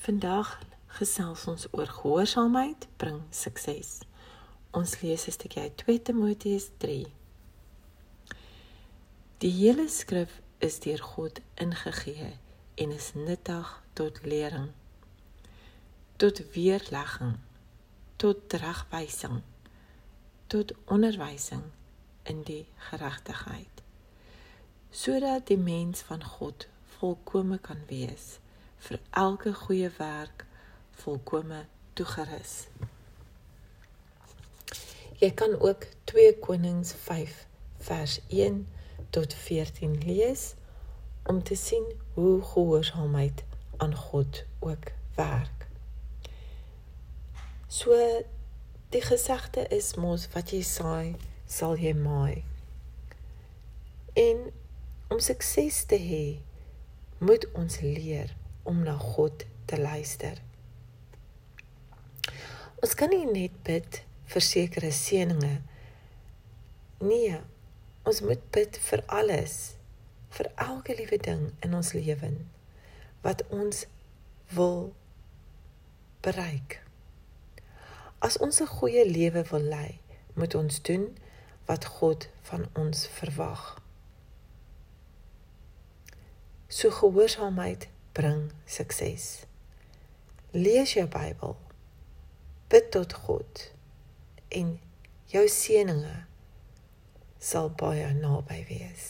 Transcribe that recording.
Vandag gesels ons oor gehoorsaamheid bring sukses. Ons lees 'n stukkie uit 2 Timoteus 3. Die hele skrif is deur God ingegee en is nuttig tot lering, tot weerlegging, tot terugwysing, tot onderwysing in die geregtigheid, sodat die mens van God volkome kan wees vir elke goeie werk volkome toegerus. Jy kan ook 2 Konings 5 vers 1 tot 14 lees om te sien hoe gehoorsaamheid aan God ook werk. So die gesegde is mos wat jy saai, sal jy maai. En om sukses te hê, moet ons leer om na God te luister. Ons kan nie net bid vir sekere seëninge. Nee, ons moet bid vir alles, vir elke liewe ding in ons lewe wat ons wil bereik. As ons 'n goeie lewe wil lei, moet ons doen wat God van ons verwag. So gehoorsaamheid bring sukses. Lees jou Bybel. Bid tot God en jou seëninge sal baie naby wees.